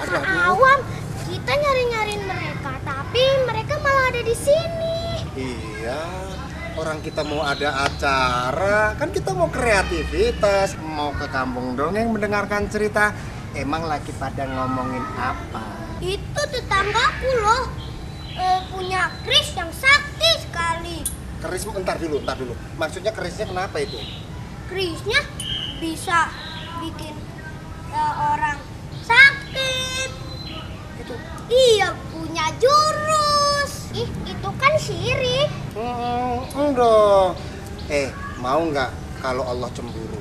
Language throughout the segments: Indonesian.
aduh. Awam, kita nyari-nyariin mereka, tapi mereka malah ada di sini. Iya, orang kita mau ada acara, kan kita mau kreativitas, mau ke kampung dongeng mendengarkan cerita. Emang lagi pada ngomongin apa? Itu tetanggaku loh. Eh, punya Kris yang sakti sekali. Keris, entar dulu, entar dulu. Maksudnya kerisnya kenapa itu? Krisnya bisa bikin eh, orang sakit. Itu. Iya, punya jurus. Ih, itu kan syirik. Hmm, enggak. Eh, mau nggak kalau Allah cemburu?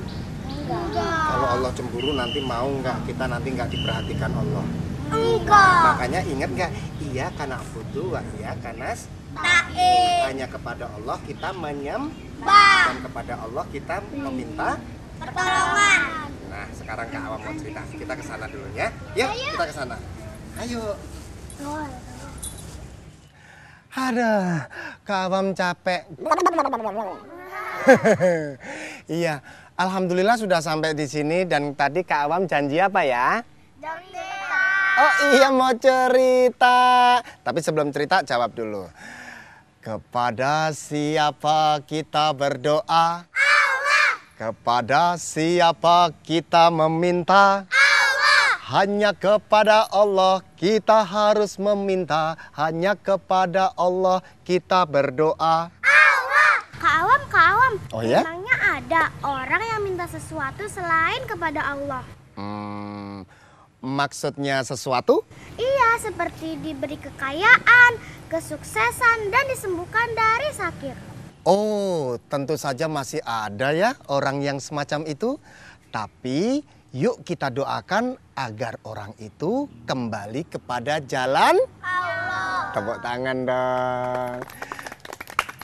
Enggak. Kalau Allah cemburu nanti mau nggak kita nanti nggak diperhatikan Allah? Enggak. Makanya ingat nggak? Iya karena butuh, wa iya karena Taib. hanya kepada Allah kita menyembah dan kepada Allah kita meminta. Pertolongan. Nah, sekarang Kak Awam mau cerita. Kita ke sana dulu ya. Yuk, kita ke sana. Ayo. Aduh, Kak Awam capek. iya, alhamdulillah sudah sampai di sini dan tadi Kak Awam janji apa ya? Oh iya mau cerita. Tapi sebelum cerita jawab dulu. Kepada siapa kita berdoa? Kepada siapa kita meminta? Hanya kepada Allah kita harus meminta. Hanya kepada Allah kita berdoa. Kak Awam, Kak Awam. Oh ya? Emangnya ada orang yang minta sesuatu selain kepada Allah? Hmm, maksudnya sesuatu? Iya, seperti diberi kekayaan, kesuksesan, dan disembuhkan dari sakit. Oh, tentu saja masih ada ya orang yang semacam itu. Tapi yuk kita doakan agar orang itu kembali kepada jalan Allah. Tepuk tangan dong.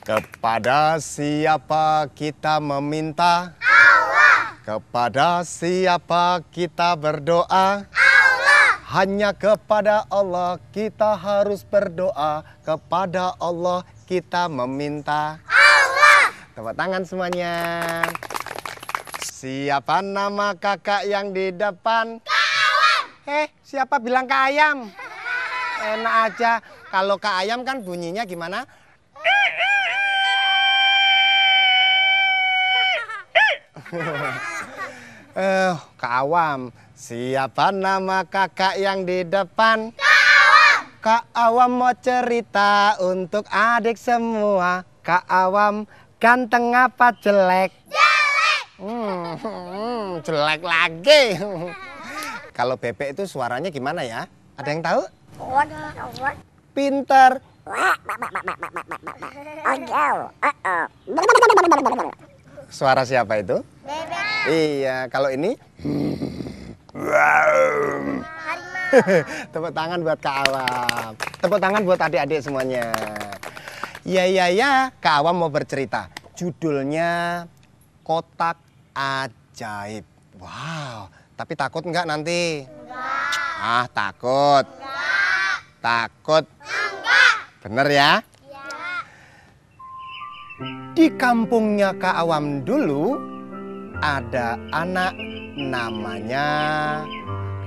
Kepada siapa kita meminta? Allah. Kepada siapa kita berdoa? Allah. Hanya kepada Allah kita harus berdoa. Kepada Allah kita meminta. Allah. Tepuk tangan semuanya. Siapa nama kakak yang di depan? Eh, siapa bilang Kak Ayam? Enak aja. Kalau Kak Ayam kan bunyinya gimana? Eh, Kak Awam, siapa nama kakak yang di depan? Kak Awam mau cerita untuk adik semua. Kak Awam ganteng apa jelek? Jelek. Hmm, jelek lagi. Kalau bebek itu suaranya gimana ya? Ada yang tahu? Pinter. Suara siapa itu? Bebek. Iya, kalau ini Harimau. Tepuk tangan buat Kak Awam. Tepuk tangan buat adik-adik semuanya. Ya ya ya, Kak Awam mau bercerita. Judulnya Kotak Ajaib. Wow, tapi takut nggak nanti? Ah, takut. Takut. Bener ya? Di kampungnya Kak Awam dulu ada anak namanya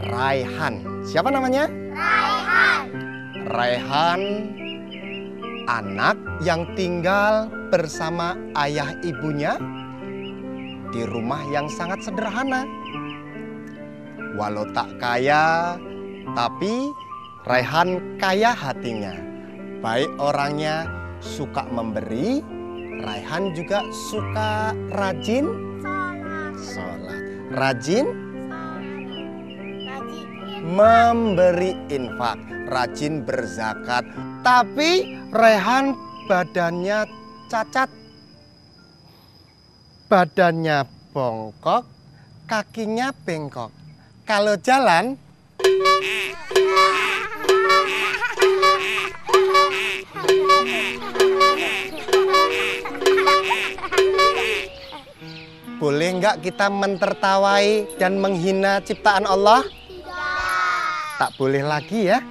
Raihan. Siapa namanya? Raihan. Raihan anak yang tinggal bersama ayah ibunya di rumah yang sangat sederhana. Walau tak kaya, tapi Raihan kaya hatinya. Baik orangnya suka memberi, Raihan juga suka rajin Sholat. Rajin. Memberi infak, rajin berzakat. Tapi Rehan badannya cacat. Badannya bongkok, kakinya bengkok. Kalau jalan boleh nggak kita mentertawai dan menghina ciptaan Allah? Tak boleh lagi ya.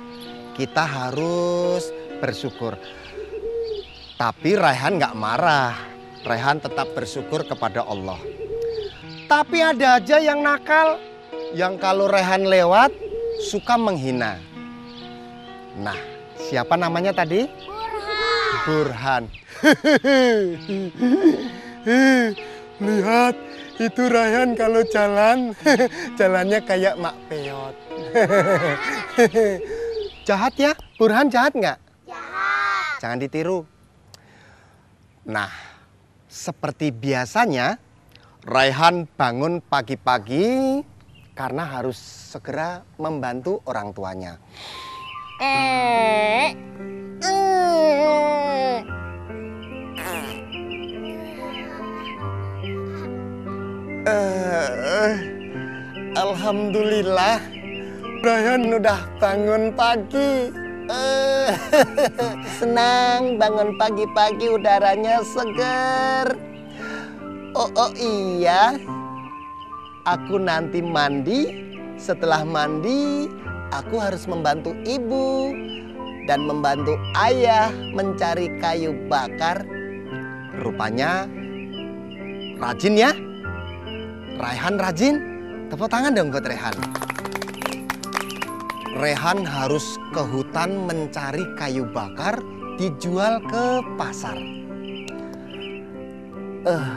Kita harus bersyukur. Tapi Raihan nggak marah. Raihan tetap bersyukur kepada Allah. Tapi ada aja yang nakal, yang kalau Raihan lewat suka menghina. Nah, siapa namanya tadi? Burhan. Lihat, itu Raihan kalau jalan, jalannya kayak Mak Peot. jahat ya? Burhan jahat nggak? Jahat. Jangan ditiru. Nah, seperti biasanya, Raihan bangun pagi-pagi karena harus segera membantu orang tuanya. Eh, Alhamdulillah, Raihan udah bangun pagi. Eh, senang bangun pagi-pagi udaranya seger. Oh, oh iya, aku nanti mandi. Setelah mandi, aku harus membantu ibu dan membantu ayah mencari kayu bakar. Rupanya rajin ya. Raihan rajin. Tepuk tangan dong buat Rehan. Rehan harus ke hutan mencari kayu bakar dijual ke pasar. Eh,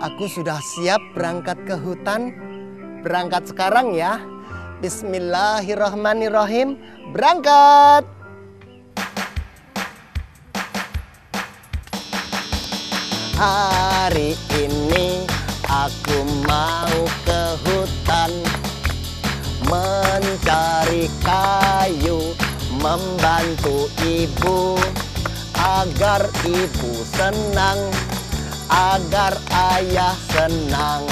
aku sudah siap berangkat ke hutan. Berangkat sekarang ya. Bismillahirrahmanirrahim. Berangkat. Hari ini aku mau ke mencari kayu membantu ibu agar ibu senang agar ayah senang.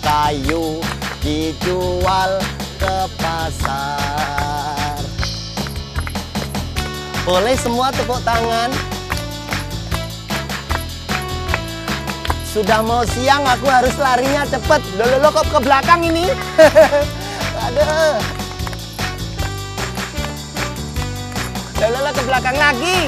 Kayu dijual ke pasar. Boleh semua tepuk tangan? Sudah mau siang aku harus larinya cepet. Loh, loh kok ke belakang ini? Aduh. Lala ke belakang lagi.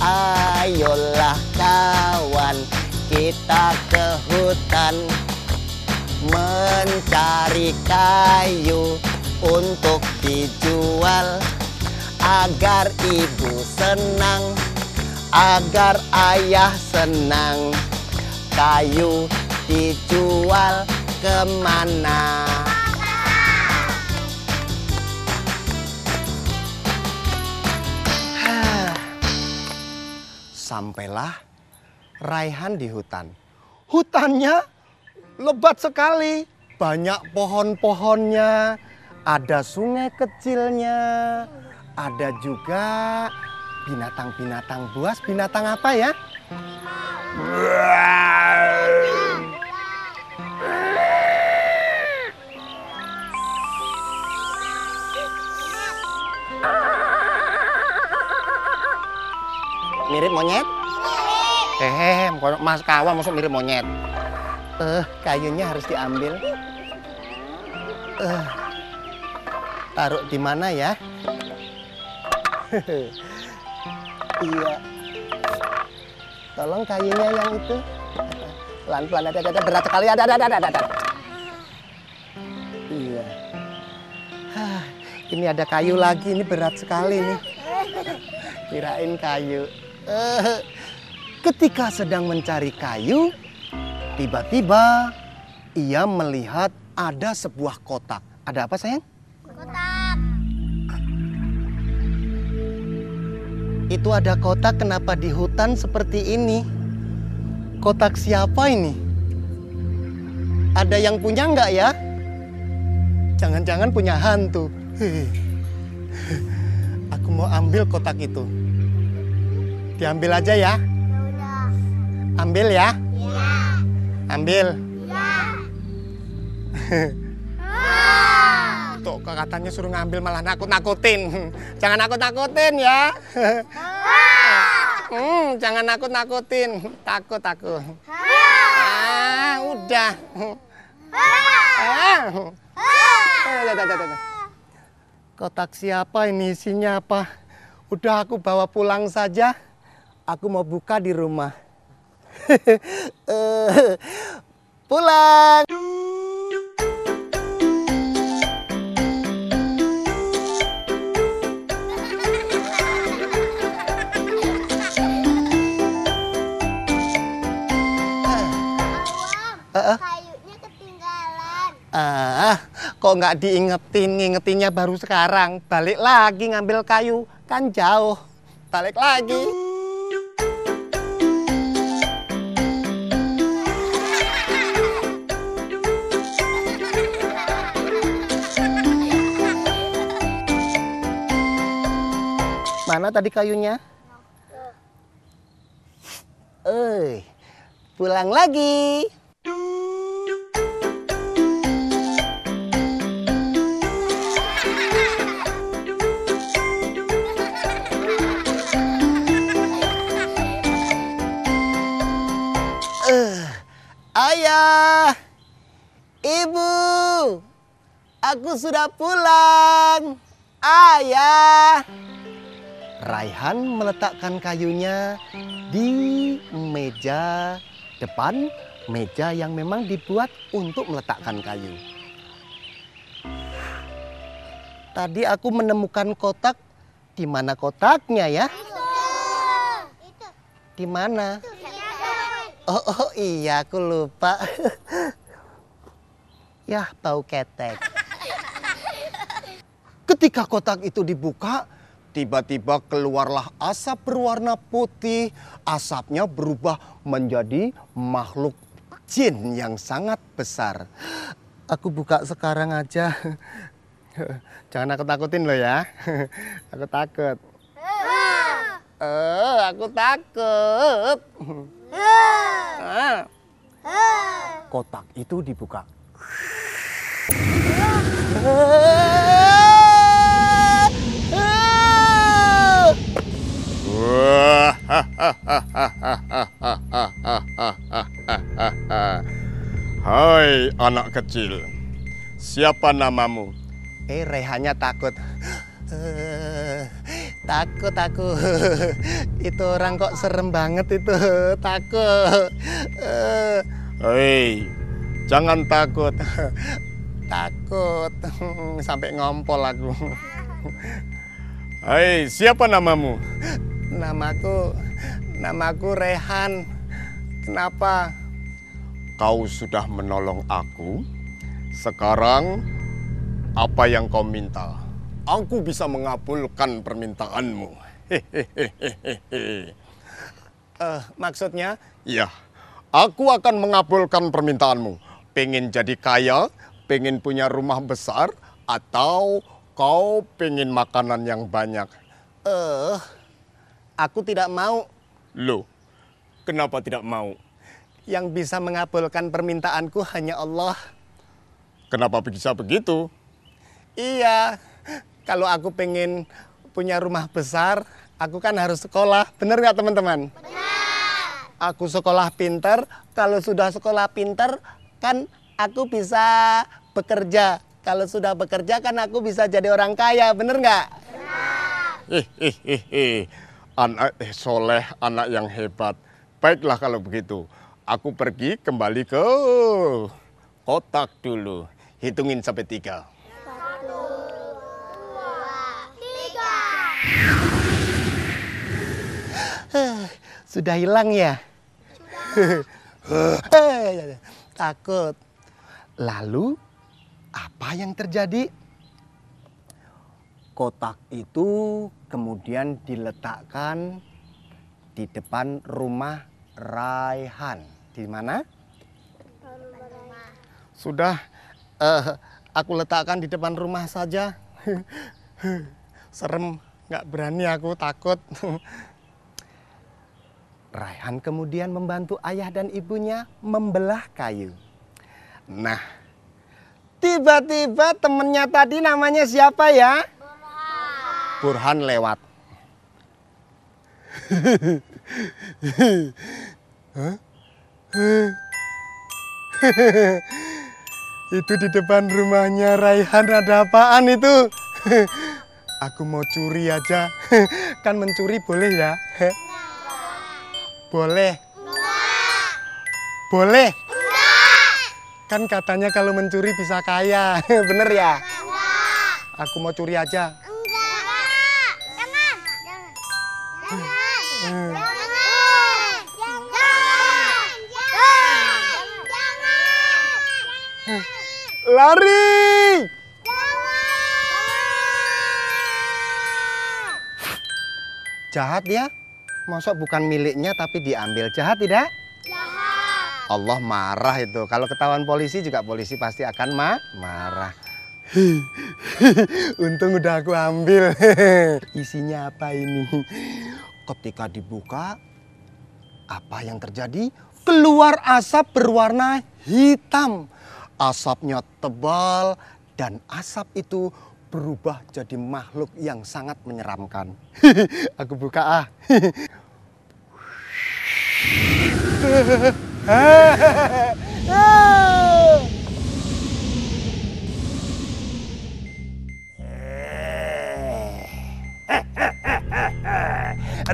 Ayolah kawan kita ke hutan. Mencari kayu untuk dijual. Agar ibu senang agar ayah senang. Kayu dijual ke mana? Sampailah Raihan di hutan. Hutannya lebat sekali. Banyak pohon-pohonnya ada sungai kecilnya ada juga binatang-binatang buas, binatang apa ya? Mirip monyet? Hehehe, mas kawan masuk mirip monyet. Eh, kayunya harus diambil. Eh, taruh di mana ya? Iya. Tolong kayunya yang itu. Pelan-pelan ada ada berat sekali ada ada ada ada. ada. Iya. Hah, ini ada kayu lagi ini berat sekali nih. Kirain kayu. Eh, ketika sedang mencari kayu, tiba-tiba ia melihat ada sebuah kotak. Ada apa sayang? Kotak. Itu ada kotak kenapa di hutan seperti ini? Kotak siapa ini? Ada yang punya nggak ya? Jangan-jangan punya hantu. Aku mau ambil kotak itu. Diambil aja ya. Ya udah. Ambil ya. Iya. Ambil. Iya. Ah. Tuh katanya suruh ngambil malah nakut-nakutin. Jangan nakut-nakutin ya. Hmm, jangan nakut-nakutin. Takut aku. Ah, udah. Ah, Kotak siapa ini isinya apa? Udah aku bawa pulang saja. Aku mau buka di rumah. Eh, pulang. Kayunya ketinggalan. Ah, kok nggak diingetin? Ngingetinnya baru sekarang. Balik lagi ngambil kayu, kan jauh. Balik lagi. Mana tadi kayunya? Eh, pulang lagi. Eh, ayah, ibu, aku sudah pulang. Ayah. Raihan meletakkan kayunya di meja depan, meja yang memang dibuat untuk meletakkan kayu. Tadi aku menemukan kotak. Di mana kotaknya ya? Di mana? Iya. Oh, oh iya, aku lupa. Yah, bau ketek. Ketika kotak itu dibuka, tiba-tiba keluarlah asap berwarna putih. Asapnya berubah menjadi makhluk jin yang sangat besar. Aku buka sekarang aja. Jangan aku takutin loh ya. Aku takut. Eh, aku takut. Ah. Kotak itu dibuka. Hai anak kecil, siapa namamu? Eh, Rehannya takut. Takut aku. itu orang kok serem banget itu. Takut. Hei, jangan takut. takut. Sampai ngompol aku. Hei, siapa namamu? Namaku namaku Rehan. Kenapa? Kau sudah menolong aku. Sekarang, apa yang kau minta? Aku bisa mengabulkan permintaanmu. Eh, maksudnya Ya, aku akan mengabulkan permintaanmu. Pengen jadi kaya, pengen punya rumah besar, atau kau pengen makanan yang banyak? eh aku tidak mau Loh, kenapa tidak mau? yang bisa mengabulkan permintaanku hanya Allah. Kenapa bisa begitu? Iya, kalau aku pengen punya rumah besar, aku kan harus sekolah. Bener nggak teman-teman? Aku sekolah pinter, kalau sudah sekolah pinter, kan aku bisa bekerja. Kalau sudah bekerja kan aku bisa jadi orang kaya, bener nggak? Hehehe, anak eh, soleh, anak yang hebat. Baiklah kalau begitu, aku pergi kembali ke kotak dulu. Hitungin sampai tiga. Tiga. Sudah hilang ya? Takut. Lalu apa yang terjadi? Kotak itu kemudian diletakkan di depan rumah Raihan. Di mana? Sudah eh, aku letakkan di depan rumah saja. Serem, nggak berani aku takut. Raihan kemudian membantu ayah dan ibunya membelah kayu. Nah, tiba-tiba temennya tadi namanya siapa ya? Burhan lewat. Itu di depan rumahnya Raihan ada apaan itu? Aku mau curi aja. Kan mencuri boleh ya? Boleh. Boleh. Kan katanya kalau mencuri bisa kaya. Bener ya? Aku mau curi aja. Lari! Jahat ya? Masa bukan miliknya tapi diambil. Jahat tidak? Jahat. Allah marah itu. Kalau ketahuan polisi juga polisi pasti akan ma marah. Untung udah aku ambil. Isinya apa ini? Ketika dibuka, apa yang terjadi? Keluar asap berwarna hitam. Asapnya tebal dan asap itu berubah jadi makhluk yang sangat menyeramkan. aku buka ah.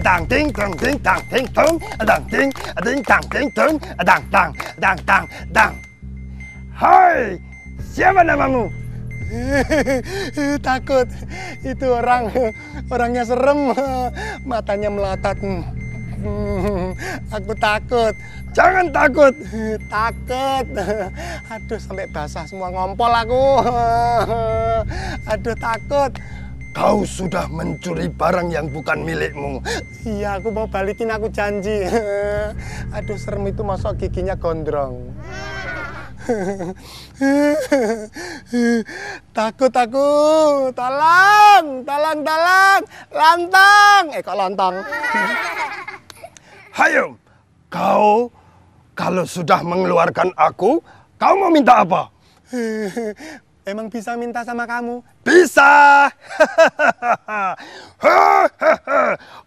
Dang ding dong ding dang ding dong dang ding ding dang ding dong dang dang dang dang dang. Hai, siapa namamu? Takut, itu orang orangnya serem, matanya melotot. Aku takut. Jangan takut. Takut. Aduh sampai basah semua ngompol aku. Aduh takut. Kau sudah mencuri barang yang bukan milikmu. Iya, aku mau balikin aku janji. Aduh serem itu masuk giginya gondrong. takut aku, tolong, tolong, tolong, lantang. Eh kok lontong? Hayo, kau kalau sudah mengeluarkan aku, kau mau minta apa? Emang bisa minta sama kamu? Bisa.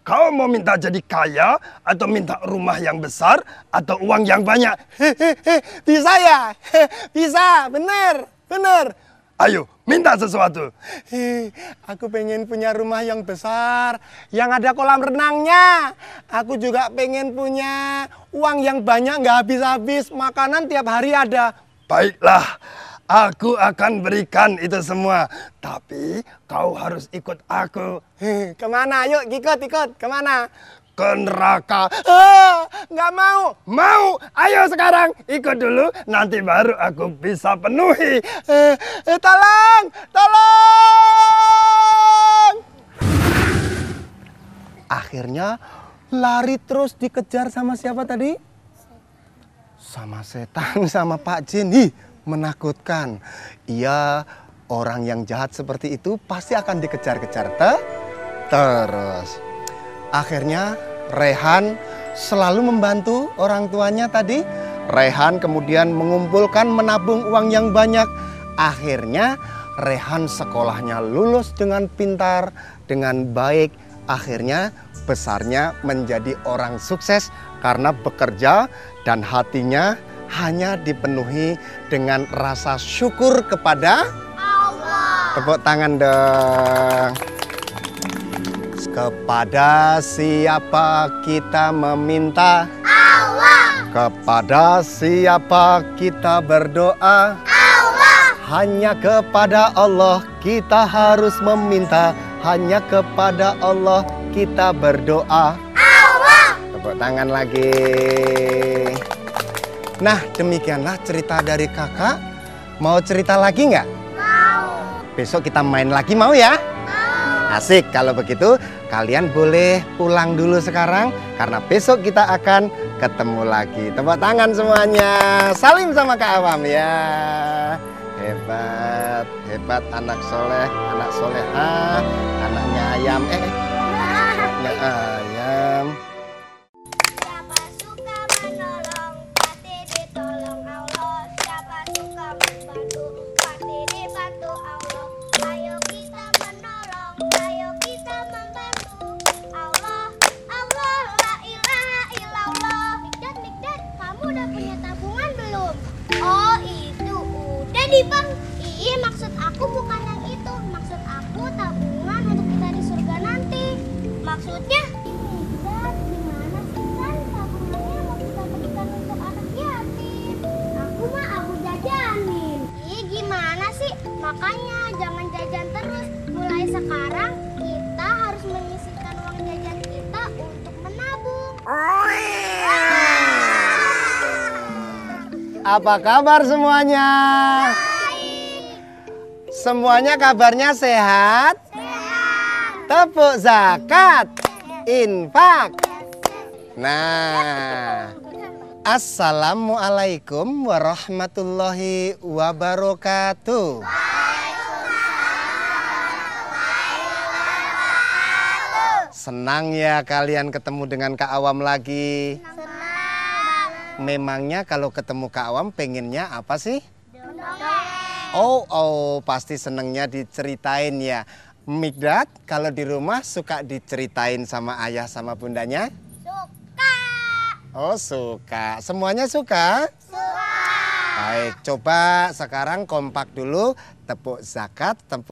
Kau mau minta jadi kaya atau minta rumah yang besar atau uang yang banyak? Bisa ya? Bisa, bener, bener. Ayo, minta sesuatu. Aku pengen punya rumah yang besar, yang ada kolam renangnya. Aku juga pengen punya uang yang banyak, nggak habis-habis. Makanan tiap hari ada. Baiklah, Aku akan berikan itu semua. Tapi kau harus ikut aku. Ke mana? Yuk ikut, ikut. Ke mana? Ke neraka. Ah, nggak mau. Mau. Ayo sekarang. Ikut dulu. Nanti baru aku bisa penuhi. Eh, eh, tolong. Tolong. Akhirnya lari terus dikejar sama siapa tadi? Sama setan, sama Pak Jin. Ih, menakutkan. Ia orang yang jahat seperti itu pasti akan dikejar-kejar te terus. Akhirnya Rehan selalu membantu orang tuanya tadi. Rehan kemudian mengumpulkan menabung uang yang banyak. Akhirnya Rehan sekolahnya lulus dengan pintar, dengan baik. Akhirnya besarnya menjadi orang sukses karena bekerja dan hatinya hanya dipenuhi dengan rasa syukur kepada Allah. Tepuk tangan dong. Kepada siapa kita meminta? Allah. Kepada siapa kita berdoa? Allah. Hanya kepada Allah kita harus meminta. Hanya kepada Allah kita berdoa. Allah. Tepuk tangan lagi. Nah, demikianlah cerita dari kakak. Mau cerita lagi nggak? Mau. Besok kita main lagi mau ya? Asik, kalau begitu kalian boleh pulang dulu sekarang karena besok kita akan ketemu lagi. Tepuk tangan semuanya. Salim sama Kak Awam ya. Hebat, hebat anak soleh, anak soleha, anaknya ayam. Eh, eh, anaknya ayam. Apa kabar semuanya? Semuanya kabarnya sehat? Tepuk zakat, infak. Nah, Assalamualaikum warahmatullahi wabarakatuh. Senang ya kalian ketemu dengan Kak Awam lagi. Memangnya kalau ketemu Kak Awam pengennya apa sih? Oh, oh, pasti senengnya diceritain ya. Migdat, kalau di rumah suka diceritain sama ayah sama bundanya? Suka. Oh, suka. Semuanya suka? Suka. Baik, coba sekarang kompak dulu tepuk zakat, tepuk